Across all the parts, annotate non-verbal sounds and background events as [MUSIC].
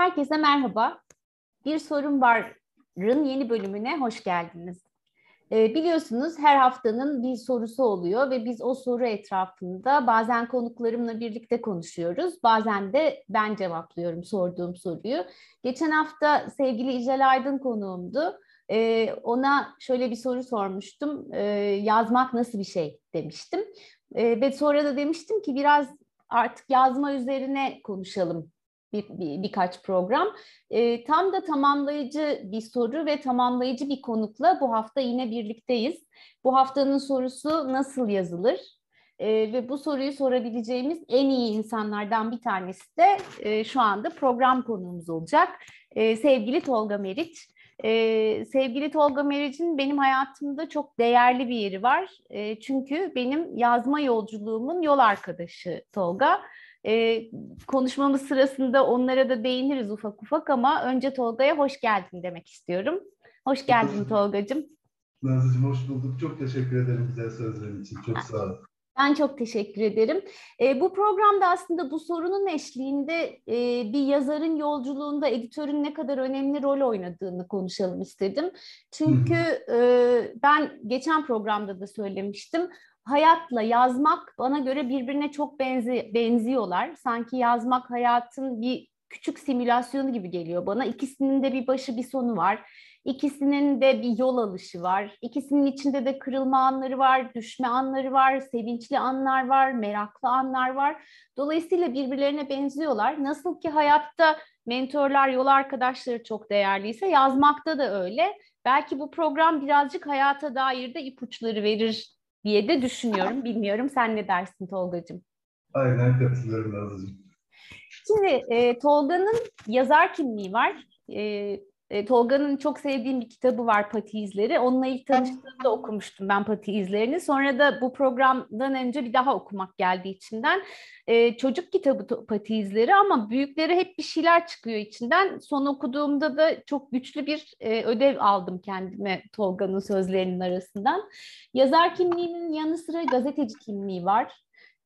Herkese merhaba. Bir sorun varın yeni bölümüne hoş geldiniz. Ee, biliyorsunuz her haftanın bir sorusu oluyor ve biz o soru etrafında bazen konuklarımla birlikte konuşuyoruz. Bazen de ben cevaplıyorum sorduğum soruyu. Geçen hafta sevgili İcel Aydın konuğumdu. Ee, ona şöyle bir soru sormuştum. Ee, yazmak nasıl bir şey demiştim. Ee, ve sonra da demiştim ki biraz artık yazma üzerine konuşalım bir, bir, birkaç program. E, tam da tamamlayıcı bir soru ve tamamlayıcı bir konukla bu hafta yine birlikteyiz. Bu haftanın sorusu nasıl yazılır? E, ve bu soruyu sorabileceğimiz en iyi insanlardan bir tanesi de e, şu anda program konuğumuz olacak. E, sevgili Tolga Meriç. Ee, sevgili Tolga Meriç'in benim hayatımda çok değerli bir yeri var. E, çünkü benim yazma yolculuğumun yol arkadaşı Tolga. E, konuşmamız sırasında onlara da değiniriz ufak ufak ama önce Tolga'ya hoş geldin demek istiyorum. Hoş geldin Tolga'cığım. Nazlıcığım hoş bulduk. Çok teşekkür ederim güzel sözlerin için. Çok sağ ol. Ben çok teşekkür ederim. E, bu programda aslında bu sorunun eşliğinde e, bir yazarın yolculuğunda editörün ne kadar önemli rol oynadığını konuşalım istedim. Çünkü e, ben geçen programda da söylemiştim hayatla yazmak bana göre birbirine çok benzi benziyorlar. Sanki yazmak hayatın bir küçük simülasyonu gibi geliyor bana. İkisinin de bir başı bir sonu var. İkisinin de bir yol alışı var. İkisinin içinde de kırılma anları var, düşme anları var, sevinçli anlar var, meraklı anlar var. Dolayısıyla birbirlerine benziyorlar. Nasıl ki hayatta mentorlar, yol arkadaşları çok değerliyse yazmakta da öyle. Belki bu program birazcık hayata dair de ipuçları verir diye de düşünüyorum. Bilmiyorum sen ne dersin Tolga'cığım? Aynen katılıyorum Nazlı'cığım. Şimdi e, Tolga'nın yazar kimliği var. E, e, Tolga'nın çok sevdiğim bir kitabı var Pati İzleri. Onunla ilk tanıştığımda okumuştum ben Pati İzlerini. Sonra da bu programdan önce bir daha okumak geldi içinden. E, çocuk kitabı Pati İzleri ama büyükleri hep bir şeyler çıkıyor içinden. Son okuduğumda da çok güçlü bir e, ödev aldım kendime Tolga'nın sözlerinin arasından. Yazar kimliğinin yanı sıra gazeteci kimliği var.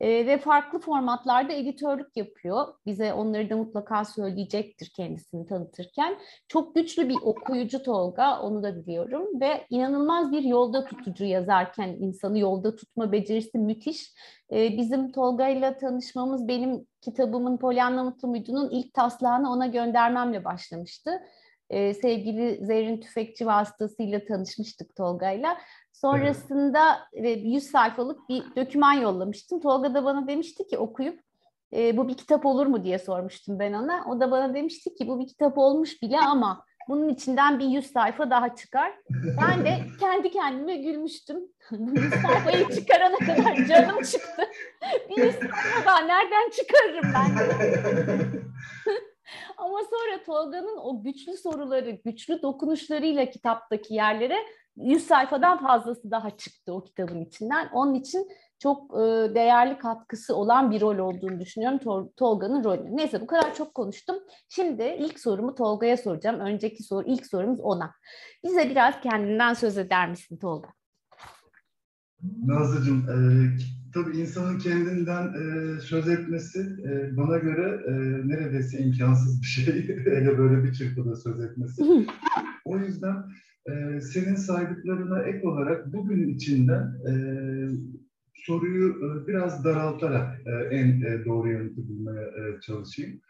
E, ve farklı formatlarda editörlük yapıyor. Bize onları da mutlaka söyleyecektir kendisini tanıtırken. Çok güçlü bir okuyucu Tolga, onu da biliyorum. Ve inanılmaz bir yolda tutucu yazarken insanı yolda tutma becerisi müthiş. E, bizim Tolga ile tanışmamız benim kitabımın Pollyanna Mutlu Muydu'nun ilk taslağını ona göndermemle başlamıştı. Ee, sevgili Zerrin Tüfekçi vasıtasıyla tanışmıştık Tolga'yla. Sonrasında evet. 100 sayfalık bir döküman yollamıştım. Tolga da bana demişti ki okuyup e, bu bir kitap olur mu diye sormuştum ben ona. O da bana demişti ki bu bir kitap olmuş bile ama bunun içinden bir 100 sayfa daha çıkar. Ben de [LAUGHS] kendi kendime gülmüştüm. [LAUGHS] 100 sayfayı çıkarana kadar canım çıktı. [LAUGHS] Bir 100 sayfa daha nereden çıkarırım ben Ama sonra Tolga'nın o güçlü soruları, güçlü dokunuşlarıyla kitaptaki yerlere 100 sayfadan fazlası daha çıktı o kitabın içinden. Onun için çok e, değerli katkısı olan bir rol olduğunu düşünüyorum Tol Tolga'nın rolü. Neyse bu kadar çok konuştum. Şimdi ilk sorumu Tolga'ya soracağım. Önceki soru, ilk sorumuz ona. Bize biraz kendinden söz eder misin Tolga? Nazlıcığım, e, tabii insanın kendinden e, söz etmesi e, bana göre e, neredeyse imkansız bir şey. [LAUGHS] Hele böyle bir çırpıda söz etmesi. o yüzden e, senin saydıklarına ek olarak bugün içinden e, soruyu e, biraz daraltarak e, en e, doğru yanıtı bulmaya e, çalışayım.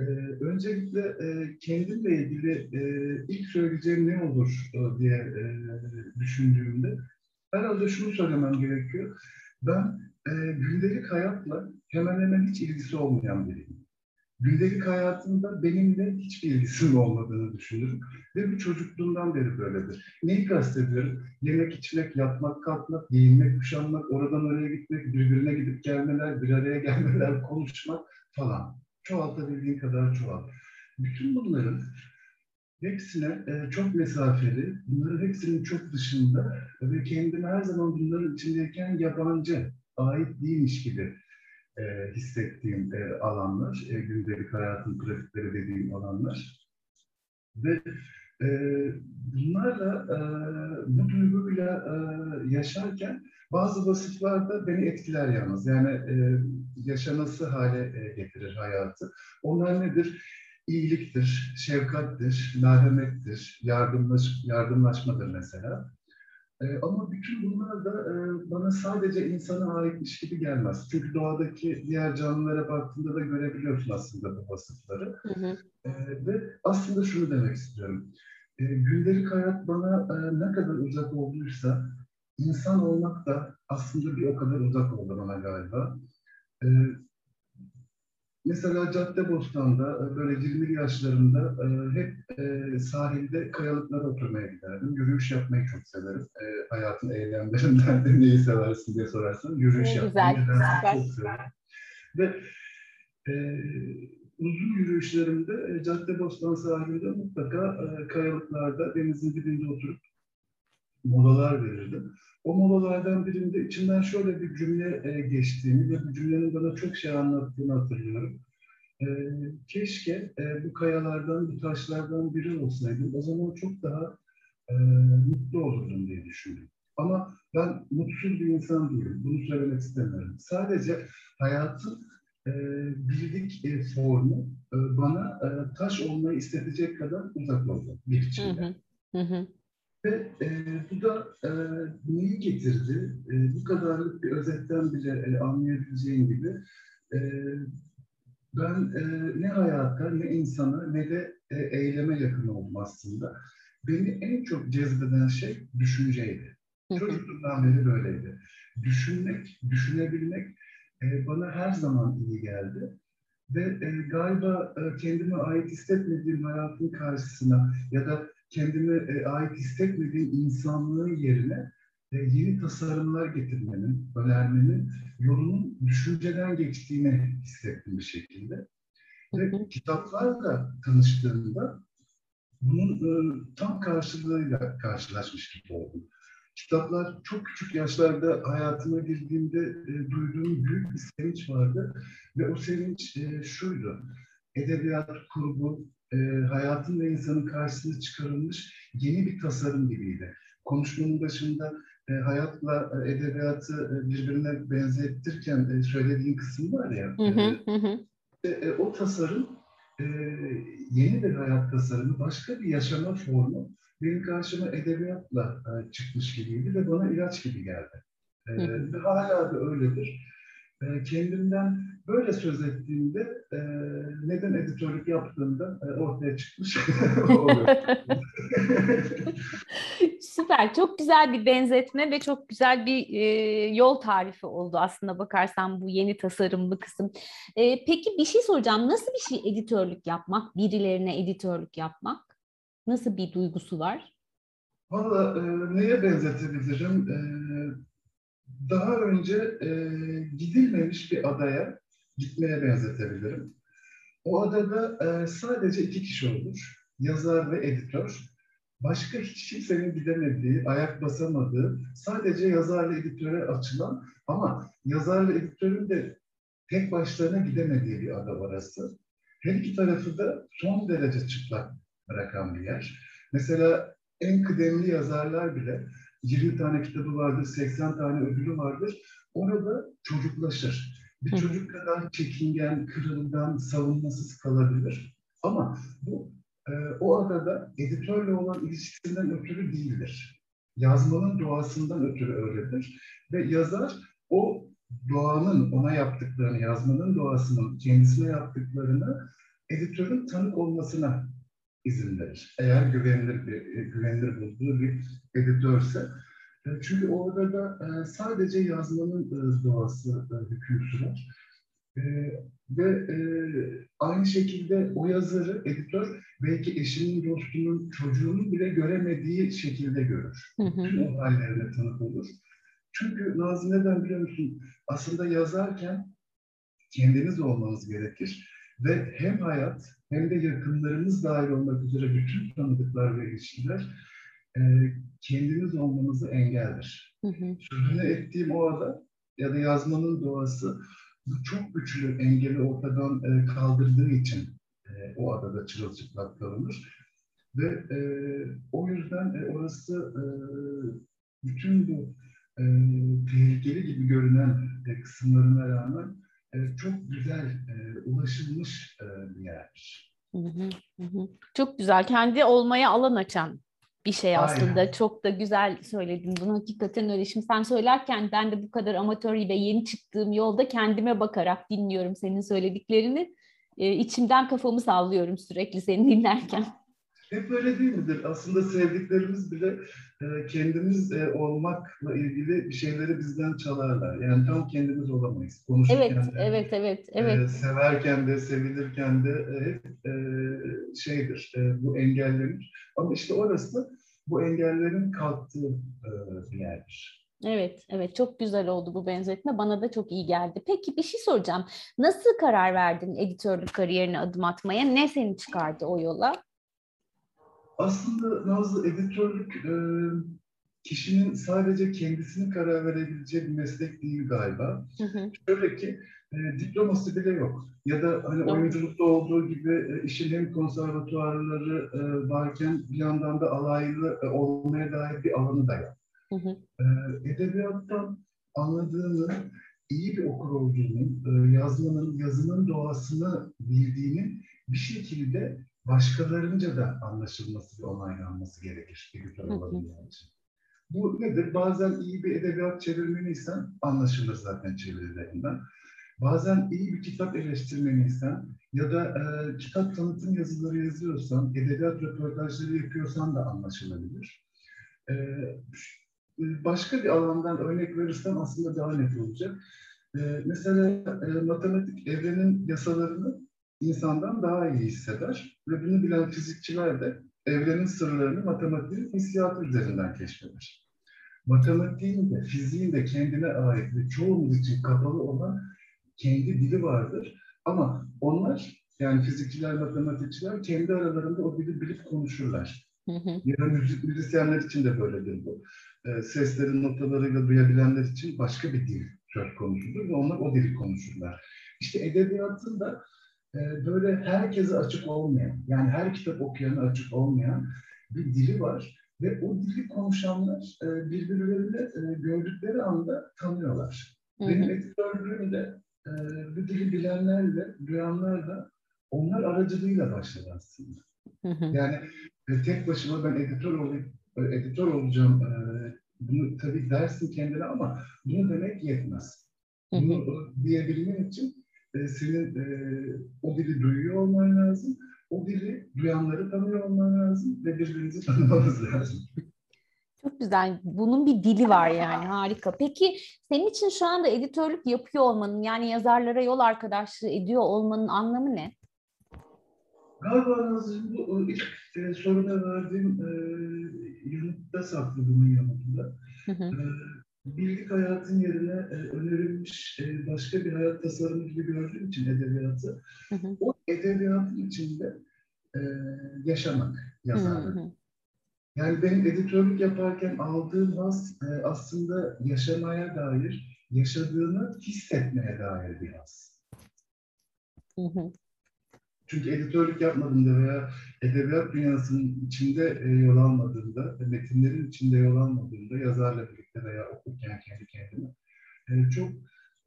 E, öncelikle e, kendimle ilgili e, ilk söyleyeceğim ne olur e, diye e, düşündüğümde herhalde şunu söylemem gerekiyor. Ben e, gündelik hayatla hemen hemen hiç ilgisi olmayan biriyim gündelik hayatında benimle hiçbir ilgisinin olmadığını düşünürüm. Ve bu çocukluğumdan beri böyledir. Neyi kastediyorum? Yemek içmek, yatmak, kalkmak, giyinmek, kuşanmak, oradan oraya gitmek, birbirine gidip gelmeler, bir araya gelmeler, [LAUGHS] konuşmak falan. Çoğaltabildiğin kadar çoğalt. Bütün bunların hepsine e, çok mesafeli, bunların hepsinin çok dışında ve kendimi her zaman bunların içindeyken yabancı, ait değilmiş gibi e, hissettiğim e, alanlar, e, gündelik hayatın pratikleri dediğim alanlar. Ve e, bunlarla, e, bu duyguyla e, yaşarken bazı vasıflar beni etkiler yalnız. Yani e, yaşanası hale e, getirir hayatı. Onlar nedir? iyiliktir, şefkattir, merhamettir, yardımlaş, yardımlaşmadır mesela. E, ama bütün bunlar da e, bana sadece insana aitmiş gibi gelmez. Çünkü doğadaki diğer canlılara baktığında da görebiliyorsun aslında bu vasıfları. Hı hı. E, ve aslında şunu demek istiyorum. E, gündelik hayat bana e, ne kadar uzak olduysa insan olmak da aslında bir o kadar uzak oldu bana galiba. E, Mesela Caddebostan'da e, böyle 20 yaşlarında e, hep e, sahilde kayalıklara oturmaya giderdim. Yürüyüş yapmayı çok severim. Hayatın eylemlerinden de neyi seversin diye sorarsan yürüyüş ne yapmayı güzel, çok severim. Ve e, uzun yürüyüşlerimde Caddebostan sahilinde mutlaka kayalıklarda denizin dibinde oturup molalar verirdim. O molalardan birinde içinden şöyle bir cümle e, geçtiğini ve bu cümlenin bana çok şey anlattığını hatırlıyorum. E, keşke e, bu kayalardan, bu taşlardan biri olsaydım. O zaman çok daha e, mutlu olurdum diye düşündüm. Ama ben mutsuz bir insan değilim. Bunu söylemek istemiyorum. Sadece hayatın e, bildik e, formu e, bana e, taş olmayı istetecek kadar uzak oldu bir içinde. Hı hı. Hı ve e, bu da e, neyi getirdi? E, bu kadarlık bir özetten bile e, anlayabileceğin gibi e, ben e, ne hayata, ne insana, ne de e, eyleme yakın oldum aslında. Beni en çok cezbeden şey düşünceydi. Çocukluğumdan beri böyleydi. Düşünmek, düşünebilmek e, bana her zaman iyi geldi. Ve e, galiba e, kendime ait hissetmediğim hayatın karşısına ya da kendime e, ait hissetmediğim insanlığın yerine e, yeni tasarımlar getirmenin, önermenin yolunun düşünceden geçtiğini hissettim bir şekilde. Ve kitaplarla tanıştığımda bunun e, tam karşılığıyla karşılaşmış gibi oldum. Kitaplar çok küçük yaşlarda hayatıma girdiğimde e, duyduğum büyük bir sevinç vardı. Ve o sevinç e, şuydu. Edebiyat, kurgu, e, hayatın ve insanın karşısına çıkarılmış yeni bir tasarım gibiydi. Konuşmanın başında e, hayatla e, edebiyatı e, birbirine benzettirken e, söylediğin kısım var ya. Hı hı hı. E, e, o tasarım e, yeni bir hayat tasarımı, başka bir yaşama formu benim karşıma edebiyatla e, çıkmış gibiydi ve bana ilaç gibi geldi. E, ve hala da öyledir. E, kendimden böyle söz ettiğimde e, neden editörlük yaptığımda e, ortaya çıkmış [LAUGHS] [LAUGHS] Süper. Çok güzel bir benzetme ve çok güzel bir e, yol tarifi oldu aslında bakarsan bu yeni tasarımlı kısım. E, peki bir şey soracağım. Nasıl bir şey editörlük yapmak? Birilerine editörlük yapmak? Nasıl bir duygusu var? Valla e, neye benzetebilirim? E, daha önce e, gidilmemiş bir adaya gitmeye benzetebilirim. O adada e, sadece iki kişi olur. Yazar ve editör. Başka hiç kimsenin gidemediği, ayak basamadığı, sadece yazarla editöre açılan ama yazarla editörün de tek başlarına gidemediği bir ada orası. Her iki tarafı da son derece çıplak bırakan bir yer. Mesela en kıdemli yazarlar bile 20 tane kitabı vardır, 80 tane ödülü vardır. Orada çocuklaşır. Bir çocuk kadar çekingen, kırılgan, savunmasız kalabilir. Ama bu e, o adada editörle olan ilişkisinden ötürü değildir. Yazmanın doğasından ötürü öyledir. Ve yazar o doğanın ona yaptıklarını, yazmanın doğasının kendisine yaptıklarını editörün tanık olmasına izin verir. Eğer güvenilir bir e, güvenilir bulduğu bir editörse. E, çünkü orada da e, sadece yazmanın doğası hüküm sürer. Ve aynı şekilde o yazarı editör belki eşinin, dostunun, çocuğunun bile göremediği şekilde görür. Bütün o hallerine tanık olur. Çünkü Nazım neden biliyor musun? Aslında yazarken kendiniz olmanız gerekir. Ve hem hayat hem de yakınlarımız dahil olmak üzere bütün tanıdıklar ve ilişkiler e, kendiniz olmanızı engeldir. Hı hı. Sözünü ettiğim o ada ya da yazmanın doğası bu çok güçlü engeli ortadan e, kaldırdığı için e, o adada çırılçıplak kalınır. Ve e, o yüzden e, orası e, bütün bu e, tehlikeli gibi görünen e, kısımlarına rağmen e, çok güzel e, ulaşılmış e, bir yerdir. Hı hı, hı. Çok güzel. Kendi olmaya alan açan bir şey aslında. Aynen. Çok da güzel söyledin bunu. Hakikaten öyle. Şimdi sen söylerken ben de bu kadar amatör ve yeni çıktığım yolda kendime bakarak dinliyorum senin söylediklerini. Ee, içimden kafamı sallıyorum sürekli seni dinlerken. Hep öyle değil midir? Aslında sevdiklerimiz bile e, kendimiz e, olmakla ilgili bir şeyleri bizden çalarlar. Yani tam kendimiz olamayız. Konuşurken evet, de, evet, evet, evet. E, severken de, sevilirken de e, hep şeydir, bu engellenir. Ama işte orası bu engellerin kalktığı bir yerdir. Evet, evet çok güzel oldu bu benzetme. Bana da çok iyi geldi. Peki bir şey soracağım. Nasıl karar verdin editörlük kariyerine adım atmaya? Ne seni çıkardı o yola? Aslında Nazlı editörlük e, kişinin sadece kendisini karar verebileceği bir meslek değil galiba. Hı hı. Şöyle ki e, diploması bile yok. Ya da hani Doğru. oyunculukta olduğu gibi e, işin hem konservatuarları e, varken bir yandan da alaylı e, olmaya dair bir alanı da yok. Hı hı. E, edebiyattan anladığını, iyi bir okur olduğunu, e, yazmanın, yazının doğasını bildiğini bir şekilde başkalarınca da anlaşılması ve onaylanması gerekir bir güzel olabilmek için. Bu nedir? Bazen iyi bir edebiyat çevirmeniysen anlaşılır zaten çevirilerinden. Bazen iyi bir kitap eleştirmeniysen ya da e, kitap tanıtım yazıları yazıyorsan, edebiyat röportajları yapıyorsan da anlaşılabilir. E, başka bir alandan örnek verirsem aslında daha net olacak. E, mesela e, matematik evrenin yasalarını insandan daha iyi hisseder ve bunu bilen fizikçiler de evrenin sırlarını matematiğin hissiyatı üzerinden keşfeder. Matematiğin de, fiziğin de kendine ait ve çoğumuz için kapalı olan kendi dili vardır. Ama onlar, yani fizikçiler, matematikçiler kendi aralarında o dili bilip konuşurlar. Hı hı. Ya müzik, müzisyenler için de böyledir bu. E, seslerin notalarıyla duyabilenler için başka bir dil söz konusudur ve onlar o dili konuşurlar. İşte edebiyatın da e, böyle herkese açık olmayan, yani her kitap okuyana açık olmayan bir dili var. Ve o dili konuşanlar e, birbirlerini e, gördükleri anda tanıyorlar. Hı hı. Benim editörlüğüm de e, bu dili bilenlerle, duyanlarla onlar aracılığıyla başladı aslında. Hı hı. Yani e, tek başıma ben editör olayım, e, editör olacağım. E, bunu tabii dersin kendine ama bunu demek yetmez. Bunu diyebilmen için e, senin e, o dili duyuyor olman lazım. O dili duyanları tanıyor olman lazım ve birbirinizi [LAUGHS] tanımanız lazım. Çok güzel. Bunun bir dili var yani harika. Peki senin için şu anda editörlük yapıyor olmanın yani yazarlara yol arkadaşlığı ediyor olmanın anlamı ne? Galiba Nazım bu ilk e, soruna verdiğim e, yanıtta saklı bunun. Hı hı. E, bildik hayatın yerine e, önerilmiş e, başka bir hayat tasarımı gibi gördüğüm için edebiyatı, hı hı. o edebiyatın içinde e, yaşamak yazarlık. Yani benim editörlük yaparken aldığım haz aslında yaşamaya dair, yaşadığını hissetmeye dair bir haz. Hı hı. Çünkü editörlük yapmadığımda veya edebiyat dünyasının içinde yol almadığımda, metinlerin içinde yol almadığımda, yazarla birlikte veya okurken kendi kendime e, çok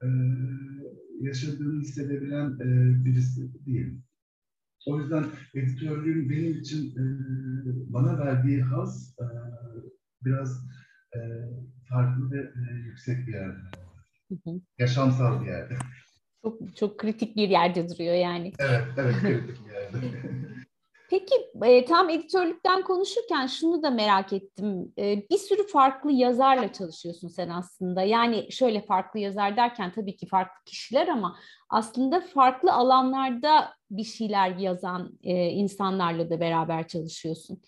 e, yaşadığını hissedebilen e, birisi değilim. O yüzden editörlüğün benim için e, bana verdiği haz e, biraz e, farklı ve e, yüksek bir yerde. Hı hı. Yaşamsal bir yerde. Çok çok kritik bir yerde duruyor yani. Evet, evet kritik bir yerde. [LAUGHS] Peki e, tam editörlükten konuşurken şunu da merak ettim. E, bir sürü farklı yazarla çalışıyorsun sen aslında. Yani şöyle farklı yazar derken tabii ki farklı kişiler ama aslında farklı alanlarda bir şeyler yazan e, insanlarla da beraber çalışıyorsun.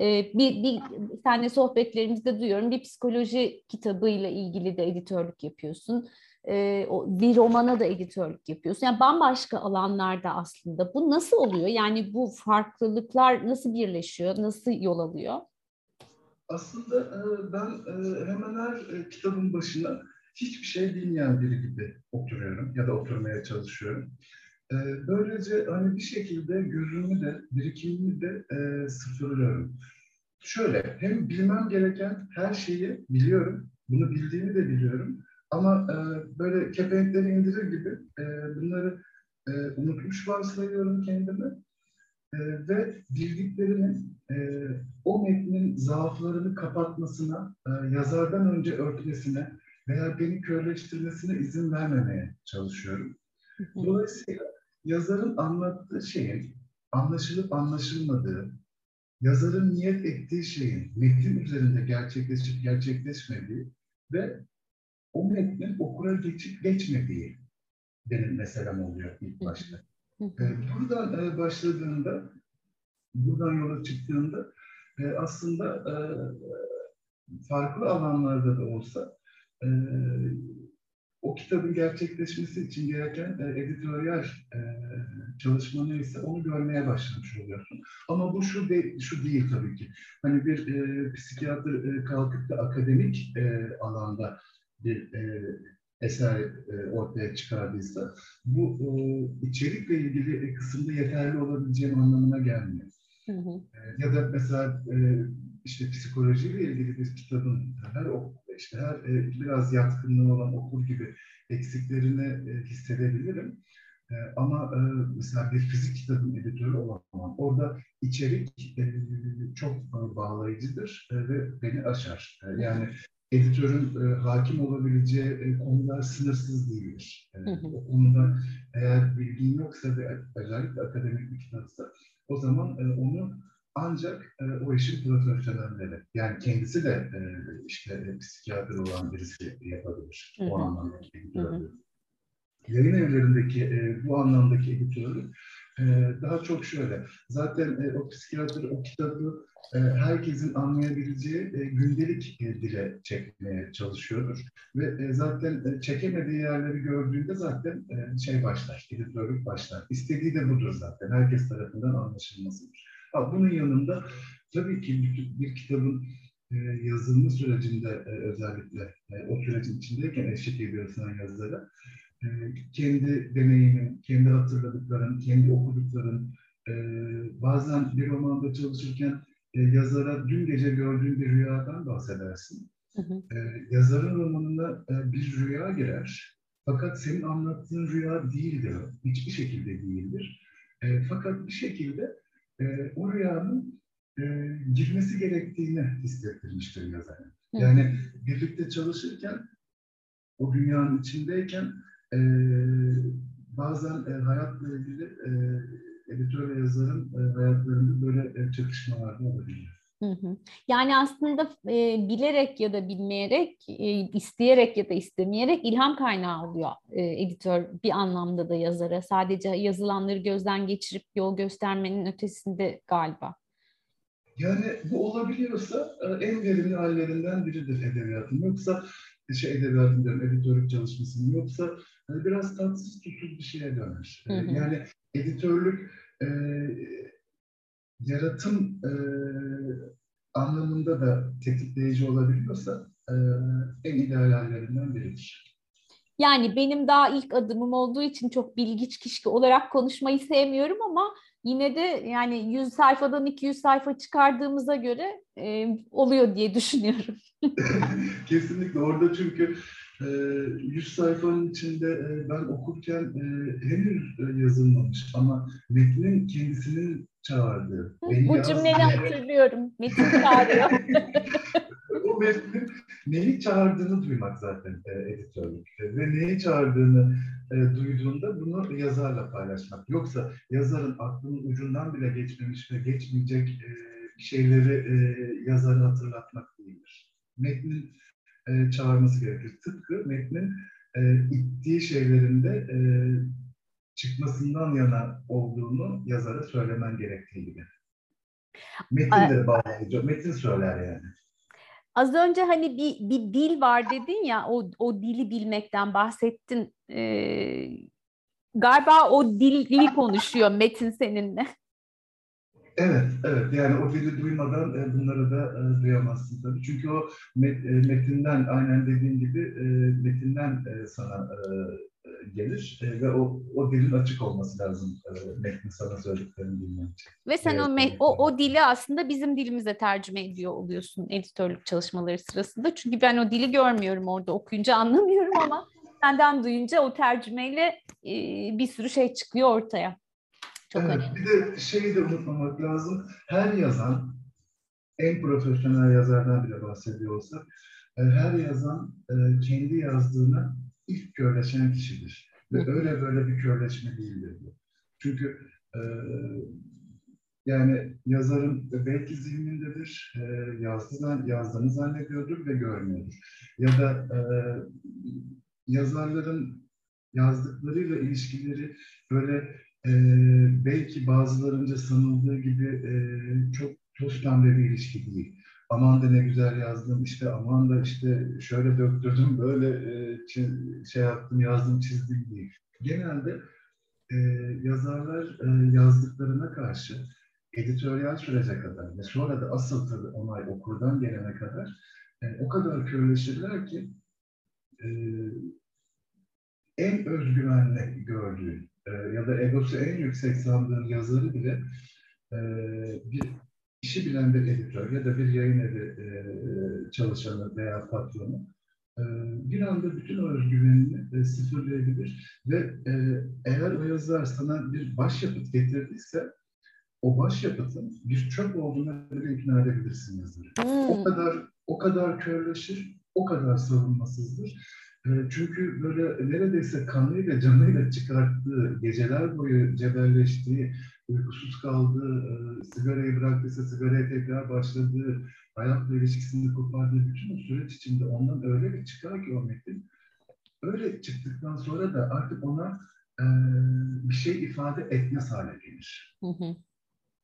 E, bir, bir, tane sohbetlerimizde duyuyorum bir psikoloji kitabıyla ilgili de editörlük yapıyorsun e, bir romana da editörlük yapıyorsun. Yani bambaşka alanlarda aslında. Bu nasıl oluyor? Yani bu farklılıklar nasıl birleşiyor? Nasıl yol alıyor? Aslında e, ben e, hemen her e, kitabın başına hiçbir şey bilmeyen biri gibi oturuyorum ya da oturmaya çalışıyorum. Böylece hani bir şekilde gözümü de, birikimimi de e, sıfırlıyorum. Şöyle, hem bilmem gereken her şeyi biliyorum, bunu bildiğimi de biliyorum ama e, böyle kepenkleri indirir gibi e, bunları e, unutmuş varsayıyorum kendimi. e, ve bildiklerinin e, o metnin zaaflarını kapatmasına, e, yazardan önce örtmesine veya beni körleştirmesine izin vermemeye çalışıyorum. Dolayısıyla yazarın anlattığı şeyin anlaşılıp anlaşılmadığı, yazarın niyet ettiği şeyin metin üzerinde gerçekleşip gerçekleşmediği ve o metnin okura geçip geçmediği benim meselem oluyor ilk başta. Ee, buradan e, başladığında, buradan yola çıktığında e, aslında e, farklı alanlarda da olsa o kitabın gerçekleşmesi için gereken e, editoryal e, çalışma neyse onu görmeye başlamış oluyorsun. Ama bu şu de, şu değil tabii ki. Hani bir e, psikiyatr e, kalkıp da akademik e, alanda bir e, eser e, ortaya çıkardıysa bu e, içerikle ilgili kısımda yeterli olabileceğim anlamına gelmiyor. Hı hı. E, ya da mesela e, işte psikolojiyle ilgili bir kitabın her işte her biraz yatkınlığı olan okur gibi eksiklerini e, hissedebilirim. E, ama e, mesela bir fizik kitabın editörü olamam. Orada içerik çok bağlayıcıdır ve beni aşar. Yani editörün hakim olabileceği konular sınırsız değildir. O konuda eğer bilgin yoksa ve özellikle akademik bir kitapsa o zaman onu ancak e, o işin profesyonelleri, yani kendisi de e, işte e, psikiyatr olan birisi yapabilir. Hı hı. O anlamdaki editörlüğü. Yayın evlerindeki e, bu anlamdaki editörlük e, daha çok şöyle. Zaten e, o psikiyatr o kitabı e, herkesin anlayabileceği e, gündelik e, dile çekmeye çalışıyordur. Ve e, zaten e, çekemediği yerleri gördüğünde zaten e, şey başlar, editörlük başlar. İstediği de budur zaten. Herkes tarafından anlaşılmasıdır. Bunun yanında tabii ki bir, bir kitabın e, yazılma sürecinde e, özellikle e, o sürecin içindeyken eşlik ediyorsan yazara e, kendi deneyimin, kendi hatırladıkların, kendi okudukların bazen bir romanda çalışırken yazara dün gece gördüğün bir rüyadan bahsedersin. Hı hı. Yazarın romanına bir rüya girer. Fakat senin anlattığın rüya değildir. Hiçbir şekilde değildir. Fakat bir şekilde e, o rüyanın e, girmesi gerektiğini hissettirmiştir yazar. Yani birlikte çalışırken, o dünyanın içindeyken e, bazen e, hayatla ilgili e, editör ve yazarın e, hayatlarında böyle e, çakışmalar da Yani aslında e, bilerek ya da bilmeyerek, e, isteyerek ya da istemeyerek ilham kaynağı oluyor e, editör bir anlamda da yazara. Sadece yazılanları gözden geçirip yol göstermenin ötesinde galiba. Yani bu olabiliyorsa e, en verimli hallerinden biridir edebiyatın. Yoksa şey edebiyatın diyorum, editörlük çalışmasının yoksa hani biraz tatsız tutsuz bir şeye döner. Hı hı. Yani editörlük e, yaratım e, anlamında da tetikleyici olabiliyorsa e, en ideal hallerinden biridir. Yani benim daha ilk adımım olduğu için çok bilgiç kişi olarak konuşmayı sevmiyorum ama yine de yani 100 sayfadan 200 sayfa çıkardığımıza göre e, oluyor diye düşünüyorum. [LAUGHS] [LAUGHS] Kesinlikle orada çünkü 100 e, sayfanın içinde e, ben okurken e, henüz yazılmamış ama metnin kendisinin çağırdığı. Beni Bu cümleyi hatırlıyorum. Metin çağırıyor. o metnin neyi çağırdığını duymak zaten e, editörlükte ve neyi çağırdığını e, duyduğunda bunu yazarla paylaşmak. Yoksa yazarın aklının ucundan bile geçmemiş ve geçmeyecek e, şeyleri e, yazarı hatırlatmak değildir. Metnin e, çağırması gerekir. Tıpkı metnin e, ittiği şeylerinde e, çıkmasından yana olduğunu yazara söylemen gerektiği gibi. Metin de bağlayıcı. Metin söyler yani. Az önce hani bir, bir dil var dedin ya, o, o dili bilmekten bahsettin. Ee, galiba o dili konuşuyor Metin seninle. Evet, evet. Yani o dili duymadan e, bunları da e, duyamazsın tabii. Çünkü o met, e, metinden, aynen dediğin gibi e, metinden e, sana e, gelir e, ve o, o dilin açık olması lazım e, metni sana söylediklerini bilmek için. Ve sen evet, o, met, o, o dili aslında bizim dilimize tercüme ediyor oluyorsun editörlük çalışmaları sırasında. Çünkü ben o dili görmüyorum orada okuyunca anlamıyorum ama senden duyunca o tercümeyle e, bir sürü şey çıkıyor ortaya. Çok evet, önemli. Bir de şeyi de unutmamak lazım. Her yazan, en profesyonel yazardan bile bahsediyor olsak, e, her yazan e, kendi yazdığına ilk körleşen kişidir. Ve öyle böyle bir körleşme değildir. Çünkü e, yani yazarın belki zihnindedir, e, yazdığını, yazdığını zannediyordur ve görmüyordur. Ya da e, yazarların yazdıklarıyla ilişkileri böyle e, belki bazılarınca sanıldığı gibi e, çok toz bir ilişki değil. Aman da ne güzel yazdım, işte aman da işte şöyle döktürdüm, böyle e, şey yaptım, yazdım, çizdim değil. Genelde e, yazarlar e, yazdıklarına karşı editoryal sürece kadar ve sonra da asıl tabii onay okurdan gelene kadar e, o kadar körleşirler ki e, en özgüvenli gördüğün e, ya da egosu en yüksek sandığın yazarı bile e, bir işi bilen bir editör ya da bir yayın evi e, çalışanı veya patronu e, bir anda bütün özgüvenini e, sıfırlayabilir ve e, eğer o yazar sana bir başyapıt getirdiyse o başyapıtın bir çöp olduğuna bile ikna edebilirsin yazarı. Hmm. O kadar o kadar körleşir, o kadar savunmasızdır. E, çünkü böyle neredeyse kanıyla canıyla çıkarttığı, geceler boyu cebelleştiği, uykusuz kaldığı, e, sigarayı bıraktıysa sigaraya tekrar başladığı, hayatla ilişkisini kopardığı bütün o süreç içinde ondan öyle bir çıkar ki o metin. Öyle çıktıktan sonra da artık ona e, bir şey ifade etmez hale gelir. Hı hı.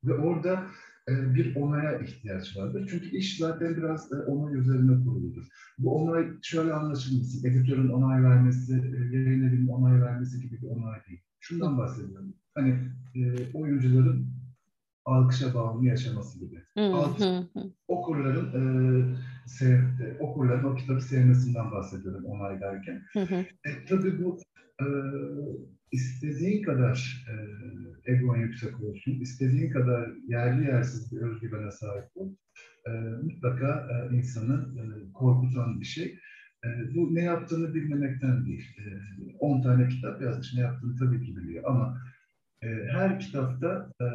Ve orada e, bir onaya ihtiyaç vardır. Çünkü iş zaten biraz e, onay üzerine kuruludur. Bu onay şöyle anlaşılmasın. Editörün onay vermesi, e, yayın evinin onay vermesi gibi bir onay değil. Şundan bahsediyorum. Hani e, oyuncuların alkışa bağımlı yaşaması gibi. Alkış, okurların e, sev, e, okurların o kitabı sevmesinden bahsediyorum onay derken. E, tabii bu e, istediğin kadar e, egon yüksek olsun, istediğin kadar yerli yersiz bir özgüvene sahip ol, e, mutlaka e, insanı e, korkutan bir şey. E, bu ne yaptığını bilmemekten değil. 10 e, tane kitap yazmış, ne yaptığını tabii ki biliyor ama e, her kitapta e,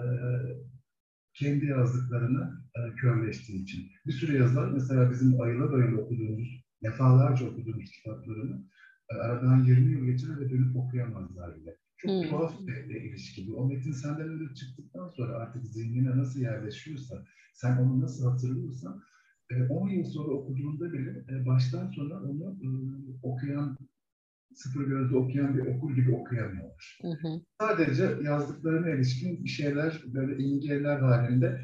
kendi yazdıklarını e, körleştiği için. Bir sürü yazar, mesela bizim ayıla ayıla okuduğumuz, defalarca okuduğumuz kitaplarını e, aradan 20 yıl geçer ve dönüp okuyamazlar bile. Çok hmm. tuhaf bir, bir ilişki bu. O metin senden öyle çıktıktan sonra artık zihnine nasıl yerleşiyorsa, sen onu nasıl hatırlıyorsan, 10 e, yıl sonra okuduğunda bile e, baştan sona onu okuyan, sıfır gözle okuyan bir okur gibi okuyamıyorlar. Hı hı. Sadece yazdıklarına ilişkin bir şeyler böyle imgeler halinde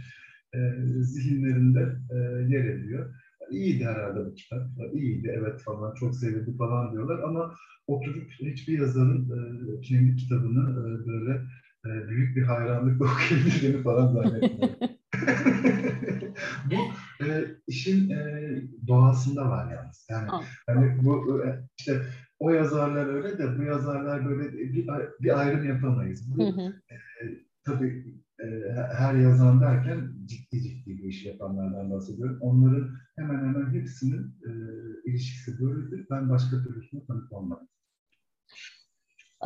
e, zihinlerinde e, yer ediyor iyiydi herhalde bu kitap. İyiydi evet falan çok sevildi falan diyorlar ama oturup hiçbir yazarın e, kendi kitabını e, böyle e, büyük bir hayranlıkla [LAUGHS] okuyabildiğini falan zannetmiyorum. [LAUGHS] bu e, işin e, doğasında var yalnız. Yani hani bu e, işte o yazarlar öyle de bu yazarlar böyle bir, bir ayrım yapamayız. Bu, E, tabii e, her yazan derken ciddi ciddi bu işi yapanlardan bahsediyorum. Onların hemen hemen hepsinin e, ilişkisi böyledir. Ben başka türlüsünü tanıtmam.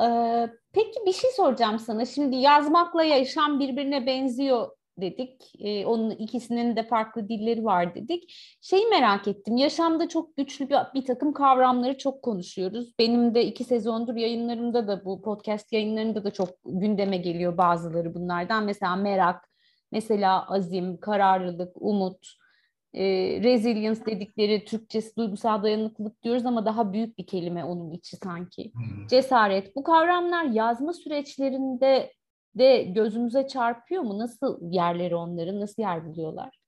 Ee, peki bir şey soracağım sana. Şimdi yazmakla yaşam birbirine benziyor dedik. E, onun ikisinin de farklı dilleri var dedik. Şeyi merak ettim. Yaşamda çok güçlü bir, bir takım kavramları çok konuşuyoruz. Benim de iki sezondur yayınlarımda da bu podcast yayınlarında da çok gündeme geliyor bazıları bunlardan. Mesela merak, mesela azim, kararlılık, umut, e, resilience dedikleri Türkçesi duygusal dayanıklılık diyoruz ama daha büyük bir kelime onun içi sanki. Cesaret. Bu kavramlar yazma süreçlerinde de gözümüze çarpıyor mu? Nasıl yerleri onların, nasıl yer buluyorlar?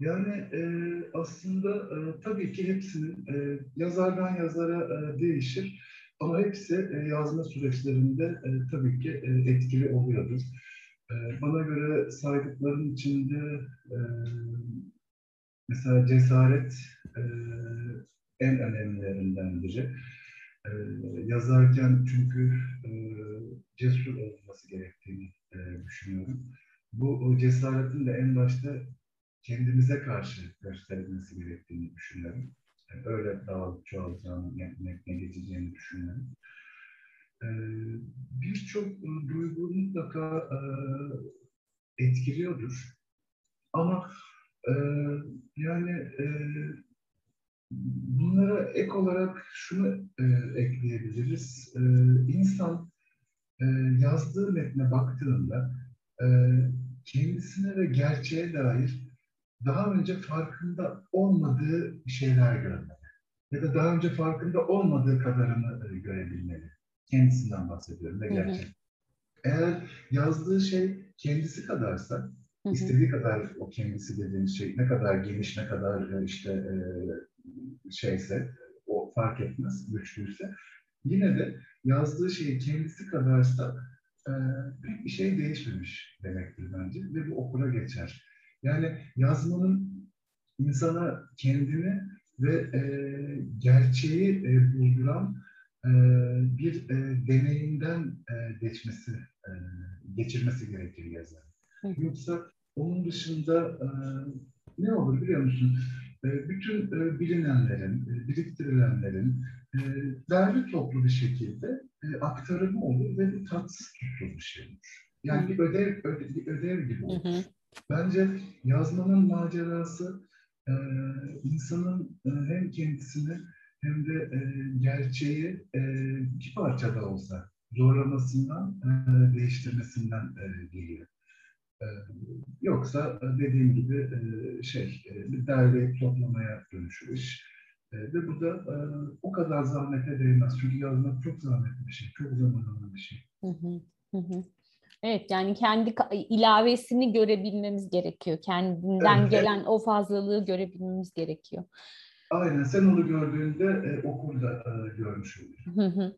Yani e, aslında e, tabii ki hepsinin e, yazardan yazara e, değişir. Ama hepsi e, yazma süreçlerinde e, tabii ki e, etkili oluyordur. E, bana göre saydıklarım içinde e, mesela cesaret e, en önemlilerinden biri. E, yazarken çünkü e, cesur olması gerektiğini e, düşünüyorum. Bu o cesaretin de en başta kendimize karşı gösterilmesi gerektiğini düşünüyorum. Yani öyle dağılıp çoğalacağını, ne, ne geçeceğini düşünüyorum. e, birçok duygu mutlaka e, etkiliyordur. Ama e, yani e, bunlara ek olarak şunu e, ekleyebiliriz. E, insan e, yazdığı metne baktığında e, kendisine ve gerçeğe dair daha önce farkında olmadığı şeyler görmeli. Ya da daha önce farkında olmadığı kadarını e, görebilmeli. Kendisinden bahsediyorum ve gerçek. Eğer yazdığı şey kendisi kadarsa, hı hı. istediği kadar o kendisi dediğimiz şey ne kadar geniş, ne kadar e, işte e, şeyse, o fark etmez, güçlüyse, yine de yazdığı şey kendisi kadarsa e, pek bir şey değişmemiş demektir bence ve bu okula geçer. Yani yazmanın insana kendini ve e, gerçeği e, bulduran e, bir e, deneyimden e, geçmesi, e, geçirmesi gerekir yazar. Yoksa onun dışında e, ne olur biliyor musun? E, bütün e, bilinenlerin, e, biriktirilenlerin e, derli toplu bir şekilde e, aktarımı olur ve bir tatsız tutulur bir şey olur. Yani bir ödev, ödev, bir ödev gibi olur. Hı hı. Bence yazmanın macerası e, insanın e, hem kendisini hem de e, gerçeği e, bir parça da olsa zorlamasından, e, değiştirmesinden e, geliyor. E, yoksa dediğim gibi e, şey, e, bir derleyip toplamaya dönüşür iş. E, ve bu da e, o kadar zahmete değmez. Çünkü yazmak çok zahmetli bir şey, çok zaman alan bir şey. Hı hı, hı. Evet yani kendi ilavesini görebilmemiz gerekiyor. Kendinden evet. gelen o fazlalığı görebilmemiz gerekiyor. Aynen sen onu gördüğünde e, okulda e, görmüş oluyorsun.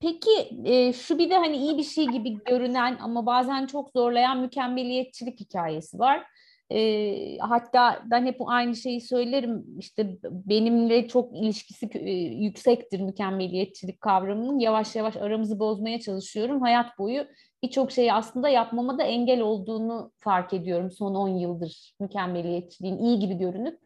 Peki e, şu bir de hani iyi bir şey gibi görünen ama bazen çok zorlayan mükemmeliyetçilik hikayesi var. E, hatta ben hep aynı şeyi söylerim. İşte benimle çok ilişkisi e, yüksektir mükemmeliyetçilik kavramının. Yavaş yavaş aramızı bozmaya çalışıyorum. Hayat boyu birçok şeyi aslında yapmama da engel olduğunu fark ediyorum son 10 yıldır mükemmeliyetçiliğin iyi gibi görünüp.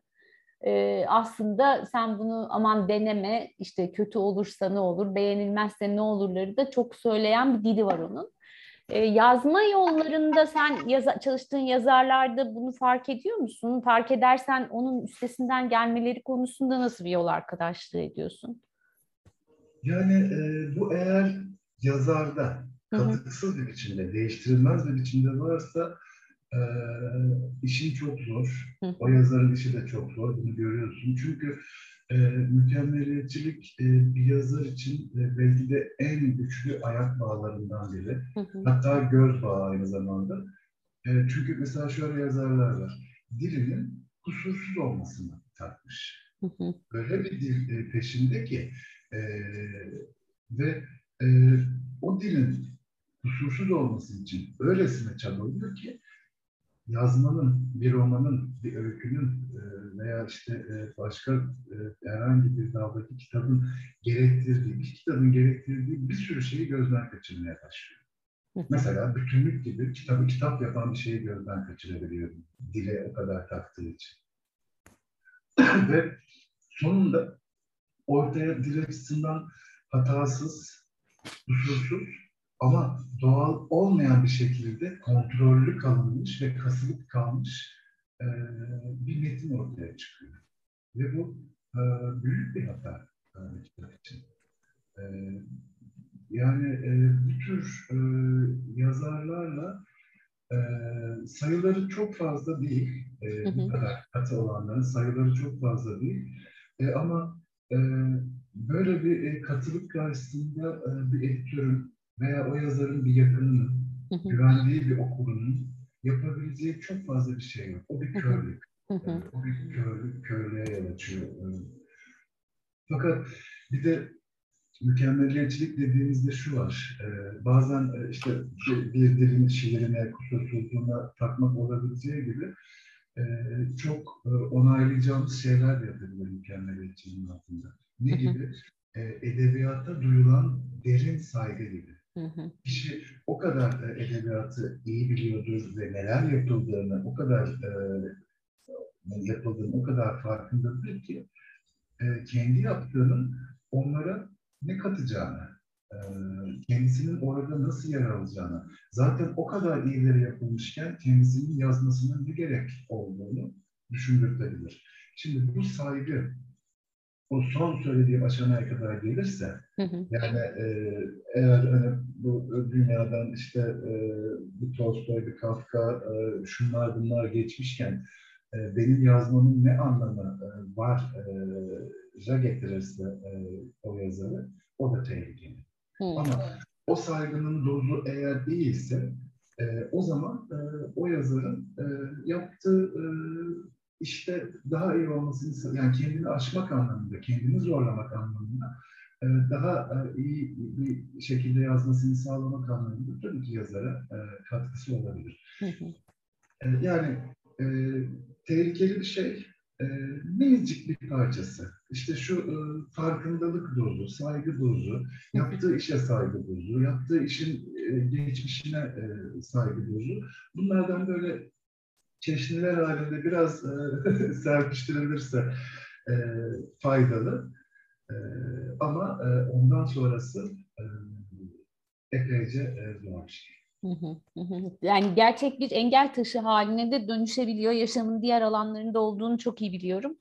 E, aslında sen bunu aman deneme işte kötü olursa ne olur beğenilmezse ne olurları da çok söyleyen bir dili var onun. E, yazma yollarında sen yaza, çalıştığın yazarlarda bunu fark ediyor musun? Fark edersen onun üstesinden gelmeleri konusunda nasıl bir yol arkadaşlığı ediyorsun? Yani e, bu eğer yazarda katıksız bir biçimde, değiştirilmez bir biçimde varsa e, işin çok zor. O yazarın işi de çok zor. Bunu görüyorsun. Çünkü e, mükemmeliyetçilik e, bir yazar için e, belki de en güçlü ayak bağlarından biri. Hatta göz bağı aynı zamanda. E, çünkü mesela şöyle yazarlar var. Dilinin kusursuz olmasını takmış. Öyle bir dil e, peşinde ki e, ve e, o dilin kusursuz olması için öylesine çabalıyor ki yazmanın, bir romanın, bir öykünün e, veya işte e, başka e, herhangi bir daldaki kitabın gerektirdiği, bir kitabın gerektirdiği bir sürü şeyi gözden kaçırmaya başlıyor. Mesela bütünlük gibi kitabı kitap yapan bir şeyi gözden kaçırabiliyor. Dile o kadar taktığı için. [CLEARS THROAT] Ve sonunda ortaya dil açısından hatasız, kusursuz ama doğal olmayan bir şekilde kontrollü kalınmış ve kasılıp kalmış e, bir metin ortaya çıkıyor. Ve bu e, büyük bir hata kitap için. E, yani e, bu tür e, yazarlarla e, sayıları çok fazla değil. E, Bu kadar katı olanların sayıları çok fazla değil. E, ama e, böyle bir e, katılık karşısında e, bir editörün veya o yazarın bir yakınının, güvendiği bir okulunun yapabileceği çok fazla bir şey yok. O bir körlük. Yani o bir körlük, körlüğe yol açıyor. Fakat bir de mükemmeliyetçilik dediğimizde şu var. E, bazen işte bir, bir dilin şiirine, kusursuzluğuna takmak olabileceği gibi e, çok e, onaylayacağımız şeyler de yapabilir mükemmeliyetçiliğin altında. Ne gibi? E, edebiyata duyulan derin saygı gibi. Hı Kişi o kadar e, edebiyatı iyi biliyordur ve neler yapıldığını, o kadar e, yapıldığını o kadar farkındadır ki e, kendi yaptığının onlara ne katacağını, e, kendisinin orada nasıl yer alacağını, zaten o kadar iyileri yapılmışken kendisinin yazmasının ne gerek olduğunu düşündürtebilir. Şimdi bu saygı o son söylediğim aşamaya kadar gelirse yani e, eğer hani bu dünyadan işte e, bir Tolstoy, bir Kafka, e, şunlar bunlar geçmişken e, benim yazmamın ne anlamı e, var e, getirirse e, o yazarı o da tehlikeli. Ama o saygının dozu eğer değilse e, o zaman e, o yazarın e, yaptığı e, işte daha iyi olmasını, yani kendini aşmak anlamında, kendini zorlamak anlamında e, daha e, iyi bir şekilde yazmasını sağlamak anlamında tabii ki yazara e, katkısı olabilir. Yani tehlikeli bir şey minicik bir parçası. İşte şu farkındalık dozu, saygı dozu, yaptığı işe saygı dozu, yaptığı işin geçmişine saygı dozu. Bunlardan böyle çeşniler halinde biraz e, [LAUGHS] serpiştirilirse e, faydalı. E, ama e, ondan sonrası e, epeyce e, zor bir şey. Yani gerçek bir engel taşı haline de dönüşebiliyor. Yaşamın diğer alanlarında olduğunu çok iyi biliyorum.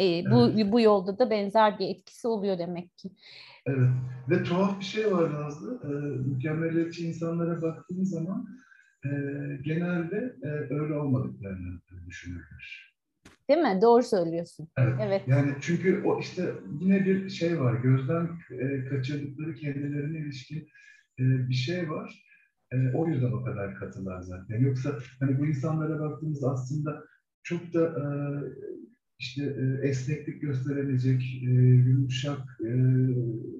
E, bu evet. bu yolda da benzer bir etkisi oluyor demek ki. Evet. Ve tuhaf bir şey var Nazlı. E, mükemmeliyetçi insanlara baktığımız zaman e, genelde e, öyle olmadıklarını düşünürler. Değil mi? Doğru söylüyorsun. Evet. evet. Yani çünkü o işte yine bir şey var. Gözden e, kaçırdıkları kendilerine ilişkin e, bir şey var. E, o yüzden o kadar katılar zaten. Yoksa hani bu insanlara baktığımız aslında çok da e, işte e, esneklik gösterebilecek, e, yumuşak e,